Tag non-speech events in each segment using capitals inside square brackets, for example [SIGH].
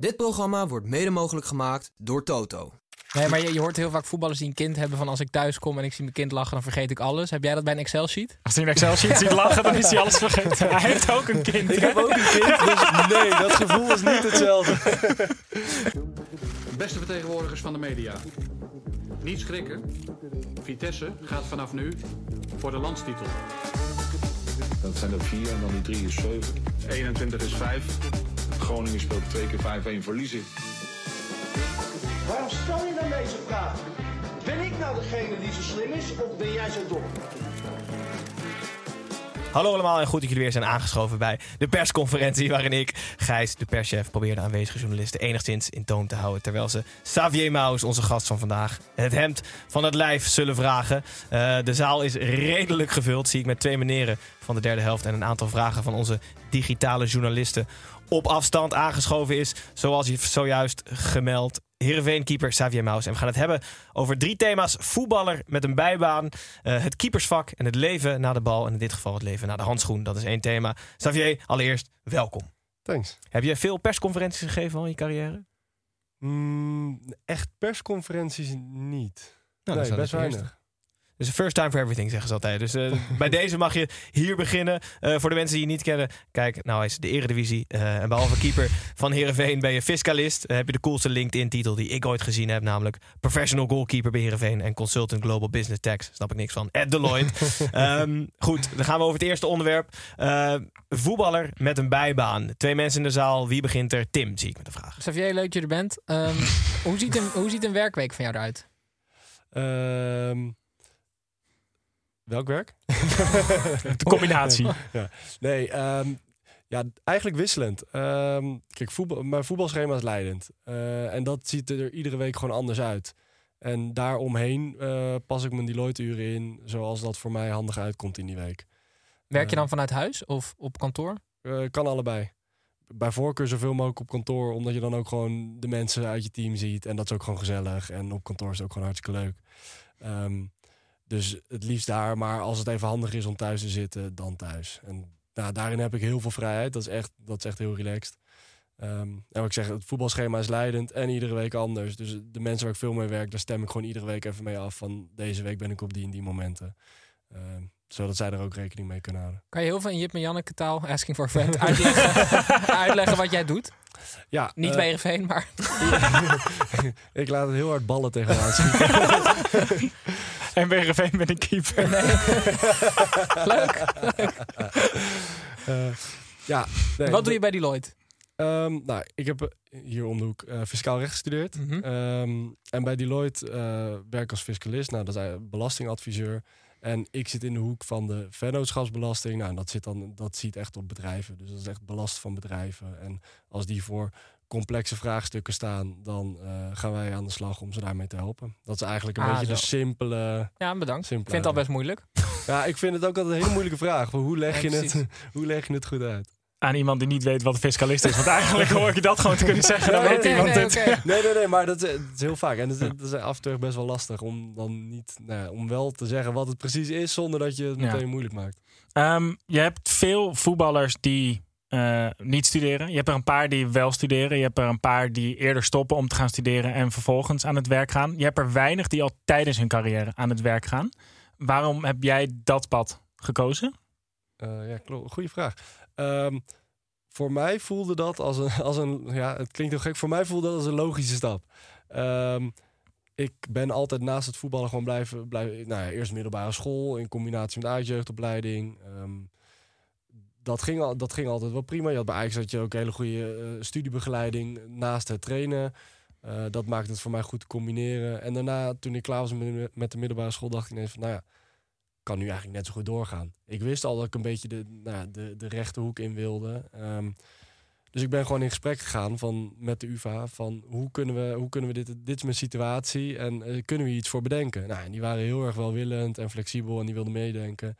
Dit programma wordt mede mogelijk gemaakt door Toto. Nee, maar je, je hoort heel vaak voetballers die een kind hebben van als ik thuis kom en ik zie mijn kind lachen, dan vergeet ik alles. Heb jij dat bij een Excel-sheet? Als hij een Excel-sheet ziet lachen, dan is hij alles vergeten. [LAUGHS] Hij heeft ook een kind. Ik heb ook een kind, dus nee, dat gevoel is niet hetzelfde. Beste vertegenwoordigers van de media. Niet schrikken. Vitesse gaat vanaf nu voor de landstitel. Dat zijn er vier en dan die drie is zeven. 21 is 5. Groningen speelt twee keer 5-1 verliezen. Waarom stel je dan deze vraag? Ben ik nou degene die zo slim is of ben jij zo dom? Hallo allemaal en goed dat jullie weer zijn aangeschoven bij de persconferentie waarin ik, Gijs, de perschef, probeer de aanwezige journalisten enigszins in toon te houden. Terwijl ze Xavier Maus, onze gast van vandaag, het hemd van het lijf zullen vragen. Eh, de zaal is redelijk gevuld, zie ik met twee meneren van de derde helft en een aantal vragen van onze digitale journalisten op afstand aangeschoven is, zoals je zojuist gemeld. Heerenveen-keeper Xavier Maus. En we gaan het hebben over drie thema's. Voetballer met een bijbaan, eh, het keepersvak en het leven na de bal. En in dit geval het leven na de handschoen. Dat is één thema. Xavier, allereerst welkom. Thanks. Heb je veel persconferenties gegeven al in je carrière? Mm, echt persconferenties niet. Nou, nee, dat is best weinig. Dus first time for everything, zeggen ze altijd. Dus eh, [LAUGHS] bij deze mag je hier beginnen. Eh, voor de mensen die je niet kennen, kijk, nou is de Eredivisie. eh en behalve keeper van Heerenveen ben je fiscalist. Heb je de coolste LinkedIn-titel die ik ooit gezien heb. Namelijk Professional Goalkeeper bij Heerenveen en Consultant Global Business Tax. Snap ik niks van. At Deloitte. [LAUGHS] Ehm, goed, dan gaan we over het eerste onderwerp. Eh, voetballer met een bijbaan. Twee mensen in de zaal. Wie begint er? Tim, zie ik met de vraag. Xavier, leuk dat je er bent. Ehm, [LAUGHS] hoe, ziet een, hoe ziet een werkweek van jou eruit? Ehm, welk werk? [LAUGHS] De combinatie. ja. Nee, ehm, ja, eigenlijk wisselend. Ehm, kijk, voetbal, mijn voetbalschema is leidend. Eh, en dat ziet er iedere week gewoon anders uit. En daaromheen eh pas ik mijn Deloitte-uren in, zoals dat voor mij handig uitkomt in die week. Werk je Eh. dan vanuit huis of op kantoor? Kan allebei. Bij voorkeur zoveel mogelijk op kantoor, omdat je dan ook gewoon de mensen uit je team ziet. En dat is ook gewoon gezellig. En op kantoor is het ook gewoon hartstikke leuk. Ehm, dus het liefst daar, maar als het even handig is om thuis te zitten, dan thuis. En nou, daarin heb ik heel veel vrijheid. Dat is echt, dat is echt heel relaxed. Ehm, en wat ik zeg, het voetbalschema is leidend en iedere week anders. Dus de mensen waar ik veel mee werk, daar stem ik gewoon iedere week even mee af. Van deze week ben ik op die en die momenten. Ehm, zodat zij er ook rekening mee kunnen houden. Kan je heel veel in Jip en Janneke taal, asking for a friend, uitleggen, [LAUGHS] uitleggen wat jij doet? Ja, Niet eh, bij maar... [LAUGHS] ik laat het heel hard ballen tegen me aanschieten. [LAUGHS] En bij Heerenveen ben ik keeper. [LAUGHS] Leuk. Eh, ja, nee, Wat doe je bij Deloitte? Ehm, nou, ik heb eh, hier om de hoek eh, fiscaal recht gestudeerd. Mhm. Ehm, en bij Deloitte eh werk ik als fiscalist. Nou, dat is eigenlijk belastingadviseur. En ik zit in de hoek van de vennootschapsbelasting. Nou, dat, zit dan, dat ziet echt op bedrijven. Dus dat is echt belast van bedrijven. En als die voor complexe vraagstukken staan, dan eh, gaan wij aan de slag om ze daarmee te helpen. Dat is eigenlijk een Ah, beetje de simpele. Ja, bedankt. Ik simpele vind het al best moeilijk. [LAUGHS] Ja, ik vind het ook altijd een hele moeilijke vraag. Hoe, leg Ja, je het, [LAUGHS] hoe leg je het goed uit? Aan iemand die niet weet wat een fiscalist is. Want eigenlijk hoor ik je dat gewoon te kunnen zeggen. Dan Nee, weet nee, iemand nee, het. [LAUGHS] Nee, nee, nee, maar dat is, heel vaak. En dat is, dat is af en toe best wel lastig om dan niet, nou ja, om wel te zeggen wat het precies is, zonder dat je het Ja. meteen moeilijk maakt. Ehm, je hebt veel voetballers die eh, niet studeren. Je hebt er een paar die wel studeren. Je hebt er een paar die eerder stoppen om te gaan studeren en vervolgens aan het werk gaan. Je hebt er weinig die al tijdens hun carrière aan het werk gaan. Waarom heb jij dat pad gekozen? Eh, ja. Goeie vraag. Ehm, voor mij voelde dat als een, als een, ja, het klinkt heel gek. Voor mij voelde dat als een logische stap. Ehm, ik ben altijd naast het voetballen gewoon blijven, blijven nou ja, eerst middelbare school in combinatie met uitjeugdopleiding. Ehm, dat, ging al, dat ging altijd wel prima. Je had bij Ajax had je ook hele goede eh, studiebegeleiding naast het trainen. Eh, dat maakte het voor mij goed te combineren. En daarna, toen ik klaar was met, de middelbare school, dacht ik ineens van, nou ja, kan nu eigenlijk net zo goed doorgaan. Ik wist al dat ik een beetje de, nou, de, de rechte hoek in wilde. Ehm, Dus ik ben gewoon in gesprek gegaan van, met de UvA van hoe kunnen we, hoe kunnen we dit, dit is mijn situatie en eh, kunnen we iets voor bedenken? Nou, en die waren heel erg welwillend en flexibel en die wilden meedenken.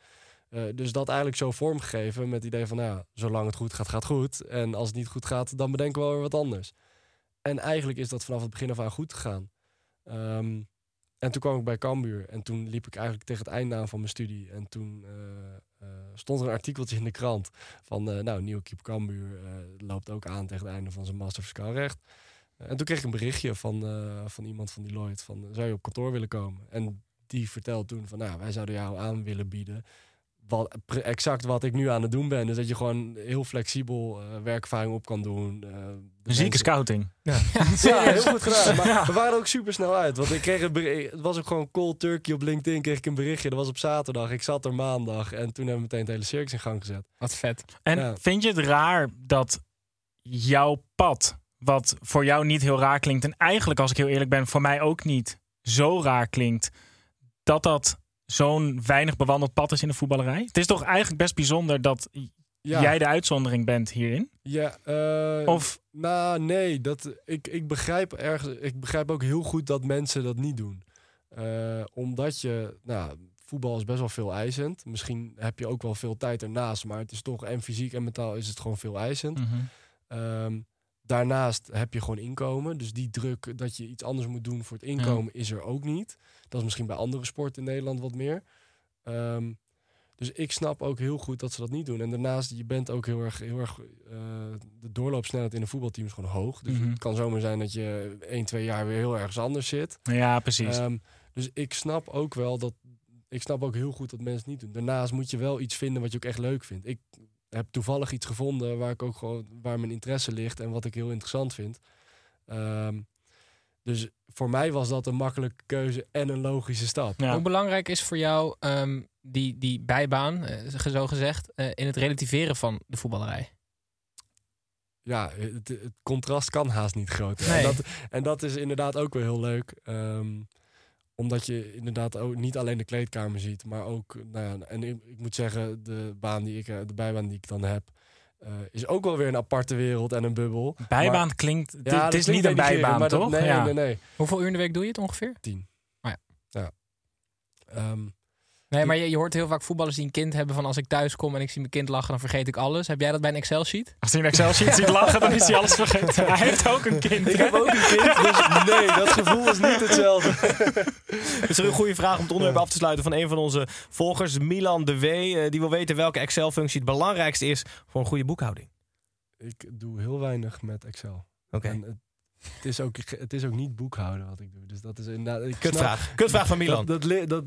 Eh, dus dat eigenlijk zo vormgegeven met het idee van, nou, zolang het goed gaat, gaat goed. En als het niet goed gaat, dan bedenken we wel weer wat anders. En eigenlijk is dat vanaf het begin af aan goed gegaan. Ehm, en toen kwam ik bij Cambuur en toen liep ik eigenlijk tegen het einde aan van mijn studie. En toen eh, eh, stond er een artikeltje in de krant van, nou, nieuwe keeper Cambuur loopt ook aan tegen het einde van zijn master fiscaal recht. en toen kreeg ik een berichtje van, van iemand van Deloitte van, zou je op kantoor willen komen? En die vertelt toen van, nou, wij zouden jou aan willen bieden wat, exact wat ik nu aan het doen ben. Dus dat je gewoon heel flexibel eh, werkervaring op kan doen. eh, de Zieke mensen- scouting. ja, [LAUGHS] heel goed gedaan. Maar [LAUGHS] we waren ook super snel uit. Want ik kreeg een bericht, het was ook gewoon cold turkey op LinkedIn. Kreeg ik een berichtje. Dat was op zaterdag. Ik zat er maandag. En toen hebben we meteen het hele circus in gang gezet. Wat vet. En Ja. vind je het raar dat jouw pad, wat voor jou niet heel raar klinkt, en eigenlijk, als ik heel eerlijk ben, voor mij ook niet zo raar klinkt, dat dat zo'n weinig bewandeld pad is in de voetballerij? Het is toch eigenlijk best bijzonder dat Ja. jij de uitzondering bent hierin? Ja, eh, Of- Nou, nee. Dat, ik, ik, begrijp ergens, ik begrijp ook heel goed dat mensen dat niet doen. Eh, omdat je... Nou, voetbal is best wel veel eisend. Misschien heb je ook wel veel tijd ernaast. Maar het is toch... En fysiek en mentaal is het gewoon veel eisend. Ehm, daarnaast heb je gewoon inkomen. Dus die druk dat je iets anders moet doen voor het inkomen is er ook niet. Dat is misschien bij andere sporten in Nederland wat meer. Ehm, dus ik snap ook heel goed dat ze dat niet doen. En daarnaast, je bent ook heel erg... Heel erg eh, de doorloopsnelheid in een voetbalteam is gewoon hoog. Dus Mhm. het kan zomaar zijn dat je 1, 2 jaar weer heel ergens anders zit. Ja, precies. Ehm, dus ik snap ook wel dat. Ik snap ook heel goed dat mensen het niet doen. Daarnaast moet je wel iets vinden wat je ook echt leuk vindt. Ik heb toevallig iets gevonden waar ik ook gewoon waar mijn interesse ligt en wat ik heel interessant vind. Ehm, dus voor mij was dat een makkelijke keuze en een logische stap. Ja. Hoe belangrijk is voor jou ehm, die, die bijbaan, eh, zo gezegd, eh, in het relativeren van de voetballerij? ja, het, het contrast kan haast niet groter. Nee. En, dat, en dat is inderdaad ook wel heel leuk. ehm, omdat je inderdaad ook niet alleen de kleedkamer ziet, maar ook, nou ja, en ik, ik moet zeggen, de baan die ik, eh, de bijbaan die ik dan heb, eh, is ook wel weer een aparte wereld en een bubbel. Bijbaan Maar- klinkt... het- Ja, het is klinkt niet een bijbaan, dat- toch? nee, ja. nee, nee. Hoeveel uur in de week doe je het ongeveer? Tien. Oh ja. Ja. Ehm, Nee, maar je, je hoort heel vaak voetballers die een kind hebben van als ik thuis kom en ik zie mijn kind lachen, dan vergeet ik alles. Heb jij dat bij een Excel-sheet? Als hij een Excel-sheet [LAUGHS] ziet lachen, dan is hij alles vergeten. Hij heeft ook een kind. ik heb ook een kind, [LAUGHS] dus nee, dat gevoel is niet hetzelfde. [LAUGHS] Het is een goede vraag om het onderwerp af te sluiten van een van onze volgers, Milan de W. eh, die wil weten welke Excel-functie het belangrijkste is voor een goede boekhouding. Ik doe heel weinig met Excel. Oké. En het, is ook, het is ook niet boekhouden wat ik doe. Dus dat is inderdaad... Ik snap- Kutvraag. Van Milan. Dat, dat,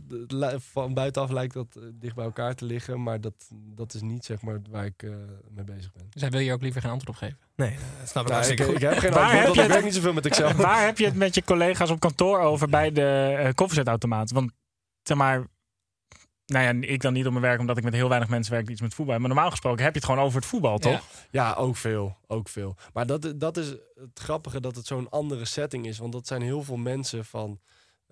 van buitenaf lijkt dat eh, dicht bij elkaar te liggen. Maar dat, dat is niet zeg maar waar ik eh, mee bezig ben. Dus hij wil je ook liever geen antwoord op geven. Nee, dat snap ik Nou, ik, hartstikke ik goed. heb geen Waar antwoord, heb je ik het- werk niet zoveel met Excel. Waar heb je het met je collega's op kantoor over bij de eh koffiezetautomaat? Want zeg maar, nou ja, ik dan niet op mijn werk omdat ik met heel weinig mensen werk die iets met voetbal hebben. Maar normaal gesproken heb je het gewoon over het voetbal, toch? Ja. Ja, ook veel. Ook veel. Maar dat, dat is het grappige dat het zo'n andere setting is. Want dat zijn heel veel mensen van.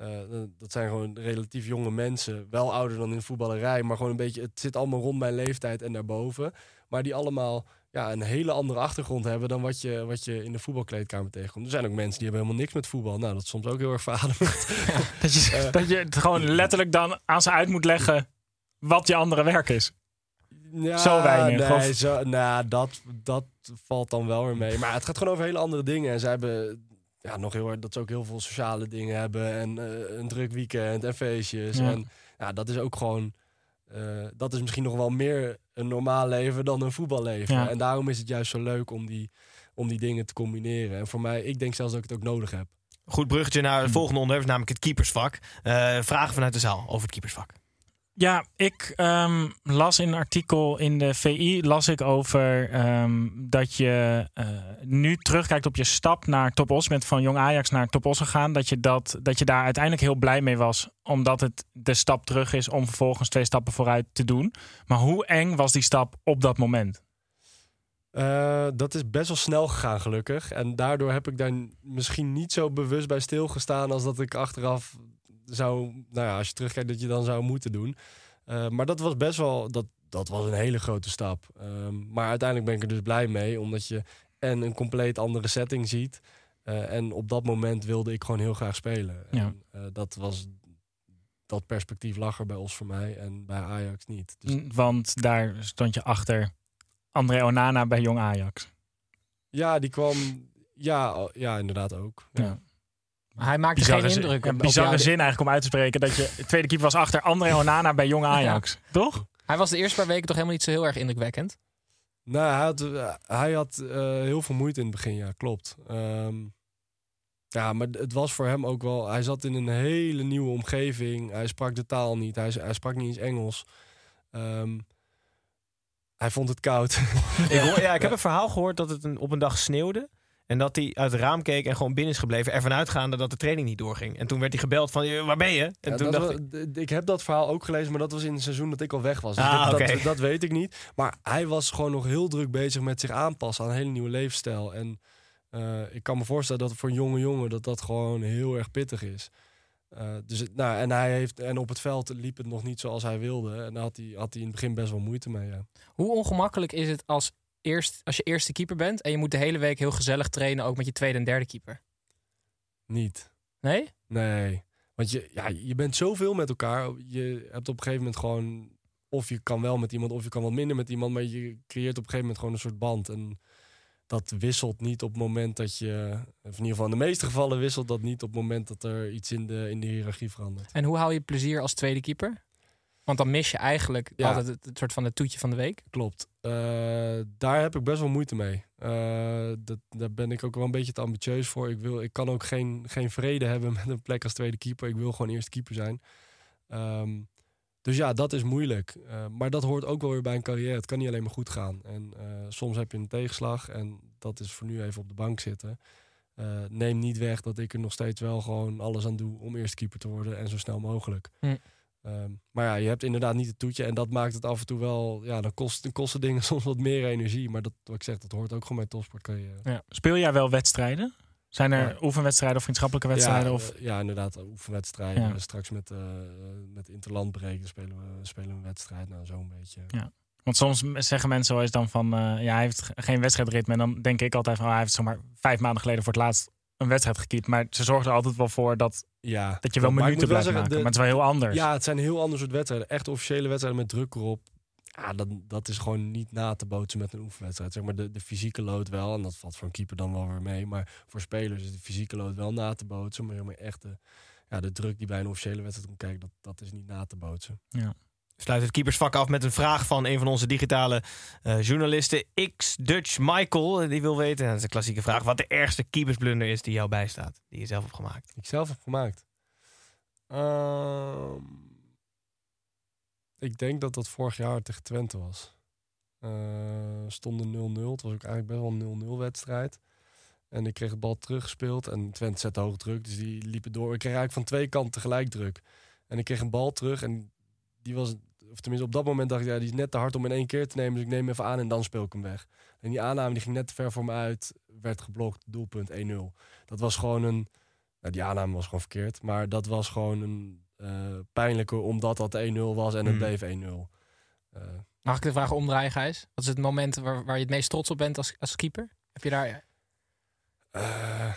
Eh, dat zijn gewoon relatief jonge mensen. Wel ouder dan in de voetballerij. Maar gewoon een beetje. Het zit allemaal rond mijn leeftijd en daarboven. Maar die allemaal ja, een hele andere achtergrond hebben dan wat je, wat je in de voetbalkleedkamer tegenkomt. Er zijn ook mensen die hebben helemaal niks met voetbal. Nou, dat is soms ook heel erg verademend. [LAUGHS] Dat, je, [LAUGHS] dat je het gewoon letterlijk dan aan ze uit moet leggen wat je andere werk is. Ja, Zo weinig, Nee, of? zo, nou, dat, dat valt dan wel weer mee. Maar het gaat gewoon over hele andere dingen. En zij hebben ja, nog heel erg dat ze ook heel veel sociale dingen hebben. En eh, een druk weekend en feestjes. Ja. En ja, dat is ook gewoon. eh, dat is misschien nog wel meer een normaal leven dan een voetballeven. Ja. En daarom is het juist zo leuk om die, om die dingen te combineren. En voor mij, ik denk zelfs dat ik het ook nodig heb. Goed bruggetje naar het volgende onderwerp, namelijk het keepersvak. Eh, vragen vanuit de zaal over het keepersvak. Ja, ik ehm, las in een artikel in de VI las ik over ehm, dat je eh, nu terugkijkt op je stap naar Top Os. Bent van Jong Ajax naar Top Os gegaan. Dat je, dat, dat je daar uiteindelijk heel blij mee was. Omdat het de stap terug is om vervolgens twee stappen vooruit te doen. Maar hoe eng was die stap op dat moment? Eh, dat is best wel snel gegaan, gelukkig. En daardoor heb ik daar misschien niet zo bewust bij stilgestaan als dat ik achteraf zou, nou ja, als je terugkijkt, dat je dan zou moeten doen. Eh, maar dat was best wel, dat, dat was een hele grote stap. Ehm, maar uiteindelijk ben ik er dus blij mee, omdat je en een compleet andere setting ziet. Eh, en op dat moment wilde ik gewoon heel graag spelen. Ja. En, eh, dat was dat perspectief lag er bij ons voor mij en bij Ajax niet. Dus Mm, Want daar stond je achter André Onana bij Jong Ajax. ja, die kwam. Ja, ja inderdaad ook. Ja. Ja. Hij maakte Bizarre, geen indruk een bizarre jou. zin eigenlijk om uit te spreken dat je tweede keeper was achter André Onana bij Jong Ajax. Toch? Hij was de eerste paar weken toch helemaal niet zo heel erg indrukwekkend. Nou, hij had, eh, hij had eh, heel veel moeite in het begin, ja, klopt. Ehm, ja, maar het was voor hem ook wel... Hij zat in een hele nieuwe omgeving. Hij sprak de taal niet. Hij, hij sprak niet eens Engels. Ehm, hij vond het koud. Ik, hoor, ja, ik heb een verhaal gehoord dat het een, op een dag sneeuwde. En dat hij uit het raam keek en gewoon binnen is gebleven. Ervan uitgaande dat de training niet doorging. En toen werd hij gebeld van, "Eh, waar ben je? En Ja, toen dacht ik, ik heb dat verhaal ook gelezen, maar dat was in het seizoen dat ik al weg was. Dus Ah, dat, dat, dat weet ik niet. Maar hij was gewoon nog heel druk bezig met zich aanpassen aan een hele nieuwe levensstijl. En eh, ik kan me voorstellen dat voor een jonge jongen dat dat gewoon heel erg pittig is. Eh, dus het, nou, en, hij heeft, en op het veld liep het nog niet zoals hij wilde. En daar had hij, had hij in het begin best wel moeite mee. Ja. Hoe ongemakkelijk is het als, eerst, als je eerste keeper bent en je moet de hele week heel gezellig trainen, ook met je tweede en derde keeper? Niet. Nee? Nee. Want je, ja, je bent zoveel met elkaar. Je hebt op een gegeven moment gewoon... Of je kan wel met iemand, of je kan wat minder met iemand. Maar je creëert op een gegeven moment gewoon een soort band. En dat wisselt niet op het moment dat je... Of in ieder geval in de meeste gevallen wisselt dat niet op het moment dat er iets in de, in de hiërarchie verandert. En hoe hou je plezier als tweede keeper? Want dan mis je eigenlijk Ja. altijd het, het soort van het toetje van de week. Klopt. Eh, daar heb ik best wel moeite mee. Eh, dat, daar ben ik ook wel een beetje te ambitieus voor. Ik, wil, ik kan ook geen, geen vrede hebben [LAUGHS] met een plek als tweede keeper. Ik wil gewoon eerst keeper zijn. Ehm, dus ja, dat is moeilijk. Eh, maar dat hoort ook wel weer bij een carrière. Het kan niet alleen maar goed gaan. En soms heb je een tegenslag. En dat is voor nu even op de bank zitten. Neem niet weg dat ik er nog steeds wel gewoon alles aan doe om eerst keeper te worden. En zo snel mogelijk. Hm. Ehm, maar ja, je hebt inderdaad niet het toetje. En dat maakt het af en toe wel... Ja, dan kost, kosten dingen [LAUGHS] soms wat meer energie. Maar dat, wat ik zeg, dat hoort ook gewoon bij topsportcarrière. Speel jij wel wedstrijden? Zijn er Ja. oefenwedstrijden of vriendschappelijke wedstrijden? Ja, of... eh, ja, inderdaad. Oefenwedstrijden. Ja. Straks met, eh met Interland breken spelen we, spelen we een wedstrijd. Nou, zo'n beetje. Ja. Want soms zeggen mensen wel eens dan van... eh, ja, hij heeft ge- geen wedstrijdritme. En dan denk ik altijd van... oh, hij heeft zomaar vijf maanden geleden voor het laatst een wedstrijd gekiept. Maar ze zorgen er altijd wel voor dat, Ja, dat je wel maar minuten wel blijft maken. de- maar het is wel heel anders. Ja, het zijn heel ander soort wedstrijden. Echt officiële wedstrijden met druk erop. Ja, dat, dat is gewoon niet na te bootsen met een oefenwedstrijd. Zeg maar de, de fysieke load wel. En dat valt voor een keeper dan wel weer mee. Maar voor spelers is de fysieke load wel na te bootsen. Maar helemaal echt de, ja, de druk die bij een officiële wedstrijd komt kijken, dat, dat is niet na te bootsen. Sluit het keepersvak af met een vraag van een van onze digitale eh, journalisten. X Dutch Michael, die wil weten, dat is een klassieke vraag, wat de ergste keepersblunder is die jou bijstaat. Die je zelf hebt gemaakt. Ik zelf heb gemaakt. Ehm, ik denk dat dat vorig jaar tegen Twente was. Eh stonden 0-0. Het was ook eigenlijk best wel een 0-0 wedstrijd. En ik kreeg de bal teruggespeeld. En Twente zette hoog druk. Dus die liepen door. Ik kreeg eigenlijk van twee kanten tegelijk druk. En ik kreeg een bal terug. En die was... Of tenminste, op dat moment dacht ik... Ja, die is net te hard om in één keer te nemen. Dus ik neem hem even aan en dan speel ik hem weg. En die aanname die ging net te ver voor me uit. Werd geblokt. Doelpunt 1-0. Dat was gewoon een... Nou, die aanname was gewoon verkeerd. Maar dat was gewoon een eh, pijnlijke... Omdat dat 1-0 was en het Hmm. bleef 1-0. Eh, Mag ik de vraag omdraaien, Gijs? Wat is het moment waar, waar je het meest trots op bent als, als keeper? Heb je daar... Eh,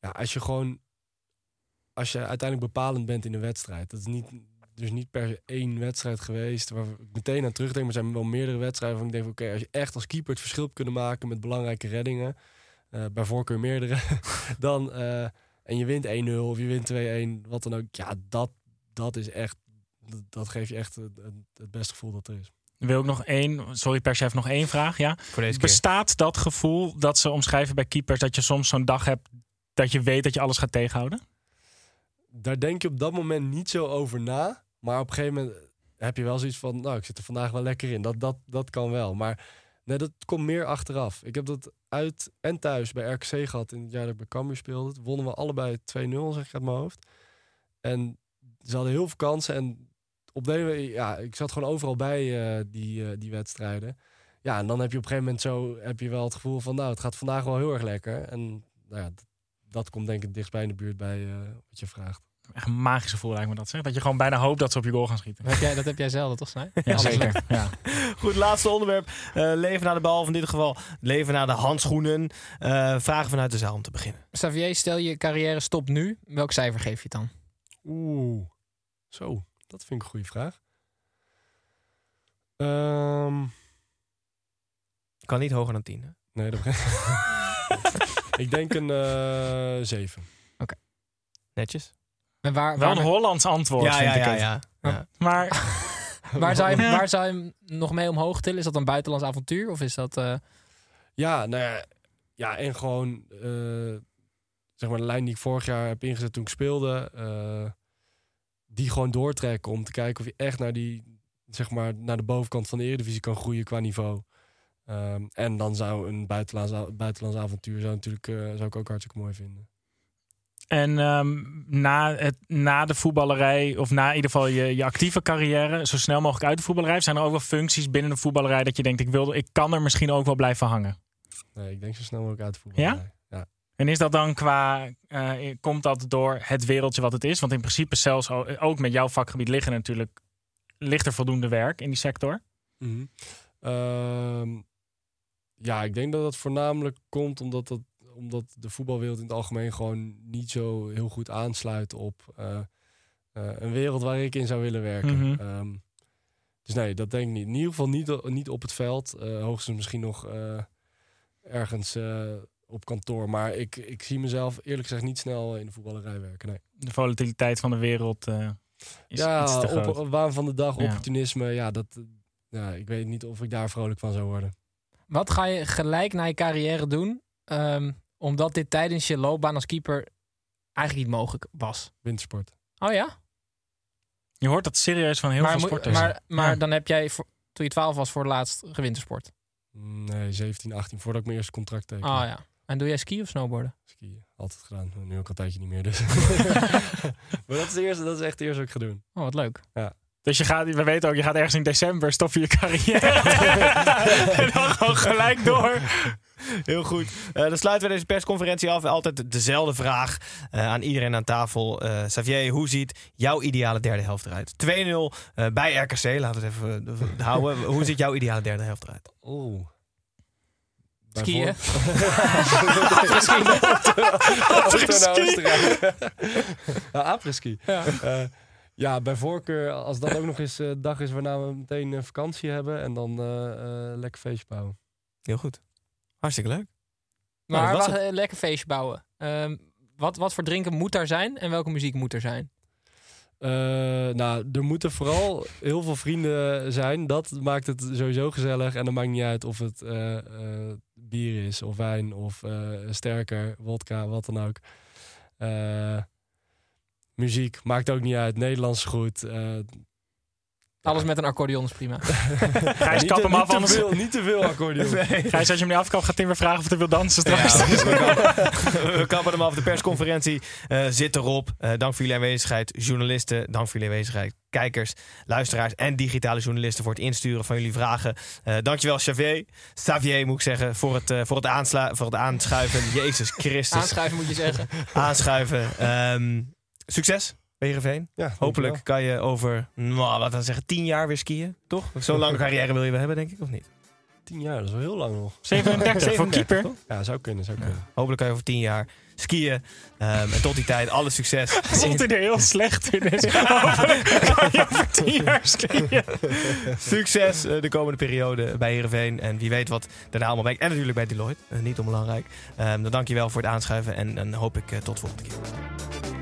ja, als je gewoon. Als je uiteindelijk bepalend bent in een wedstrijd. Dat is niet. Dus niet per se één wedstrijd geweest waar ik meteen aan terugdenk. Maar er zijn wel meerdere wedstrijden waarvan ik denk: oké, als je echt als keeper het verschil hebt kunnen maken met belangrijke reddingen, eh, bij voorkeur meerdere, [LAUGHS] dan eh, en je wint 1-0 of je wint 2-1, wat dan ook. Ja, dat, dat is echt. Dat, dat geeft je echt het, het- beste gevoel dat er is. Wil ik nog één... Sorry, perschef, nog één vraag. Ja? Voor deze keer. Bestaat dat gevoel dat ze omschrijven bij keepers... dat je soms zo'n dag hebt dat je weet dat je alles gaat tegenhouden? Daar denk je op dat moment niet zo over na. Maar op een gegeven moment heb je wel zoiets van... nou, ik zit er vandaag wel lekker in. Dat, dat, dat kan wel. Maar nee, dat komt meer achteraf. Ik heb dat uit en thuis bij RKC gehad... in het jaar dat ik bij Cambuur speelde. Wonnen we allebei 2-0, zeg ik uit mijn hoofd. En ze hadden heel veel kansen. En op de, ja, ik zat gewoon overal bij eh, die, eh, die wedstrijden. Ja, en dan heb je op een gegeven moment zo... heb je wel het gevoel van... nou, het gaat vandaag wel heel erg lekker. En nou ja, dat komt denk ik het dichtst bij in de buurt bij eh, wat je vraagt. Echt een magische gevoel lijkt me dat. Zeg. Dat je gewoon bijna hoopt dat ze op je goal gaan schieten. Dat heb jij, dat heb jij zelden, toch, Snij? Ja, zeker. Ja. [LAUGHS] Goed, laatste onderwerp. Eh, leven naar de bal, of in dit geval leven naar de handschoenen. Eh, vragen vanuit de zaal om te beginnen. Xavier, stel je carrière stopt nu. Welk cijfer geef je het dan? Oeh, zo. Dat vind ik een goede vraag. Ehm, Kan niet hoger dan 10. Hè? nee, dat Ik [LAUGHS] denk een eh 7. Netjes. En waar, Wel waar, een Hollands antwoord, Ja, vind ja, ik ja, het. ja. ja. Maar [LAUGHS] waar, zou je, waar zou je hem nog mee omhoog tillen? Is dat een buitenlands avontuur? Of is dat... eh, Ja, nou ja, ja en gewoon eh, zeg maar de lijn die ik vorig jaar heb ingezet toen ik speelde, eh, die gewoon doortrekken om te kijken of je echt naar die zeg maar naar de bovenkant van de Eredivisie kan groeien qua niveau. Ehm, en dan zou een buitenlands, buitenlands avontuur zou natuurlijk eh, zou ik ook hartstikke mooi vinden. En ehm, na, het, na de voetballerij, of na in ieder geval je, je actieve carrière, zo snel mogelijk uit de voetballerij, zijn er ook wel functies binnen de voetballerij dat je denkt, ik, wil, ik kan er misschien ook wel blijven hangen. Nee, ik denk zo snel mogelijk uit de voetbal. Ja? En is dat dan qua, eh, komt dat door het wereldje wat het is? Want in principe zelfs o- ook met jouw vakgebied liggen natuurlijk, ligt er voldoende werk in die sector. Ehm, ja, ik denk dat dat voornamelijk komt omdat, dat, omdat de voetbalwereld in het algemeen gewoon niet zo heel goed aansluit op eh, eh, een wereld waar ik in zou willen werken. Mhm. Ehm, dus nee, dat denk ik niet. In ieder geval niet, niet op het veld. Eh, hoogstens misschien nog ergens op kantoor. Maar ik, ik zie mezelf eerlijk gezegd niet snel in de voetballerij werken. Nee. De volatiliteit van de wereld is ja, iets te groot. op, waan van de dag, opportunisme. Ja, dat, ja, ik weet niet of ik daar vrolijk van zou worden. Wat ga je gelijk na je carrière doen? ehm, omdat dit tijdens je loopbaan als keeper eigenlijk niet mogelijk was. Wintersport. Oh ja? Je hoort dat serieus van heel maar veel sporters. maar, maar Ja. dan heb jij, voor- toen je 12 was, voor het laatst gewintersport. Nee, 17, 18, voordat ik mijn eerste contract teken. Ah ja. En doe jij ski of snowboarden? Skiën, altijd gedaan. Nu ook al een tijdje niet meer, dus. [LAUGHS] [LAUGHS] maar dat is, de eerste, dat is echt de eerste wat ik ga doen. Oh, wat leuk. Dus je gaat, we weten ook, je gaat ergens in december stop je je carrière. en dan gewoon gelijk door. Heel goed. Eh, dan sluiten we deze persconferentie af. Altijd dezelfde vraag eh, aan iedereen aan tafel. Eh Xavier, hoe ziet jouw ideale derde helft eruit? 2-0 eh, bij RKC. Laten we het even eh, houden. hoe ziet jouw ideale derde helft eruit? Oeh. Skiën. Misschien. Apres-ski. Ja. Bij voorkeur, als dat ook nog eens eh, dag is waarna we meteen eh, vakantie hebben en dan eh, eh, lekker feestje bouwen. Heel goed. Hartstikke leuk. Nou, Maar dat wacht, eh, lekker feestje bouwen. Ehm, wat, wat voor drinken moet daar zijn en welke muziek moet er zijn? Eh, nou, er moeten vooral heel veel vrienden zijn. Dat maakt het sowieso gezellig. En dan maakt niet uit of het eh, eh, bier is, of wijn, of eh, sterker, wodka, wat dan ook. Muziek maakt ook niet uit. Nederlands goed. Eh, Alles met een accordeon is prima. [LAUGHS] Gijs, kap hem af, te anders... veel, niet te veel accordeon. [LAUGHS] Gijs, als je hem niet afkapt, gaat Tim weer vragen of hij wil dansen straks. Ja, [LAUGHS] we, kappen, we kappen hem af. De persconferentie eh, zit erop. Eh, dank voor jullie aanwezigheid, journalisten. Dank voor jullie aanwezigheid, kijkers, luisteraars en digitale journalisten voor het insturen van jullie vragen. Eh dankjewel, Xavier. Xavier moet ik zeggen, voor het, voor het, aansla voor het aanschuiven. Jezus Christus. Aanschuiven moet je zeggen. Aanschuiven. Ehm, succes bij Heerenveen. Ja, Hopelijk kan je over, nou, laten we zeggen, tien jaar weer skiën. Toch? Zo'n lange carrière wil je wel hebben, denk ik, of niet? Tien jaar, dat is wel heel lang nog. 37, [LAUGHS] voor 37, keeper. toch? Ja, zou kunnen, zou kunnen. Hopelijk kan je over tien jaar skiën. Ehm, en tot die tijd, alle succes. [LAUGHS] Stond hij er heel slecht in. Hopelijk kan je over tien jaar skiën. Succes eh, de komende periode bij Heerenveen. En wie weet wat daarna allemaal brengt. En natuurlijk bij Deloitte, eh, niet onbelangrijk. Ehm dan dank je wel voor het aanschuiven. En dan hoop ik eh, tot de volgende keer.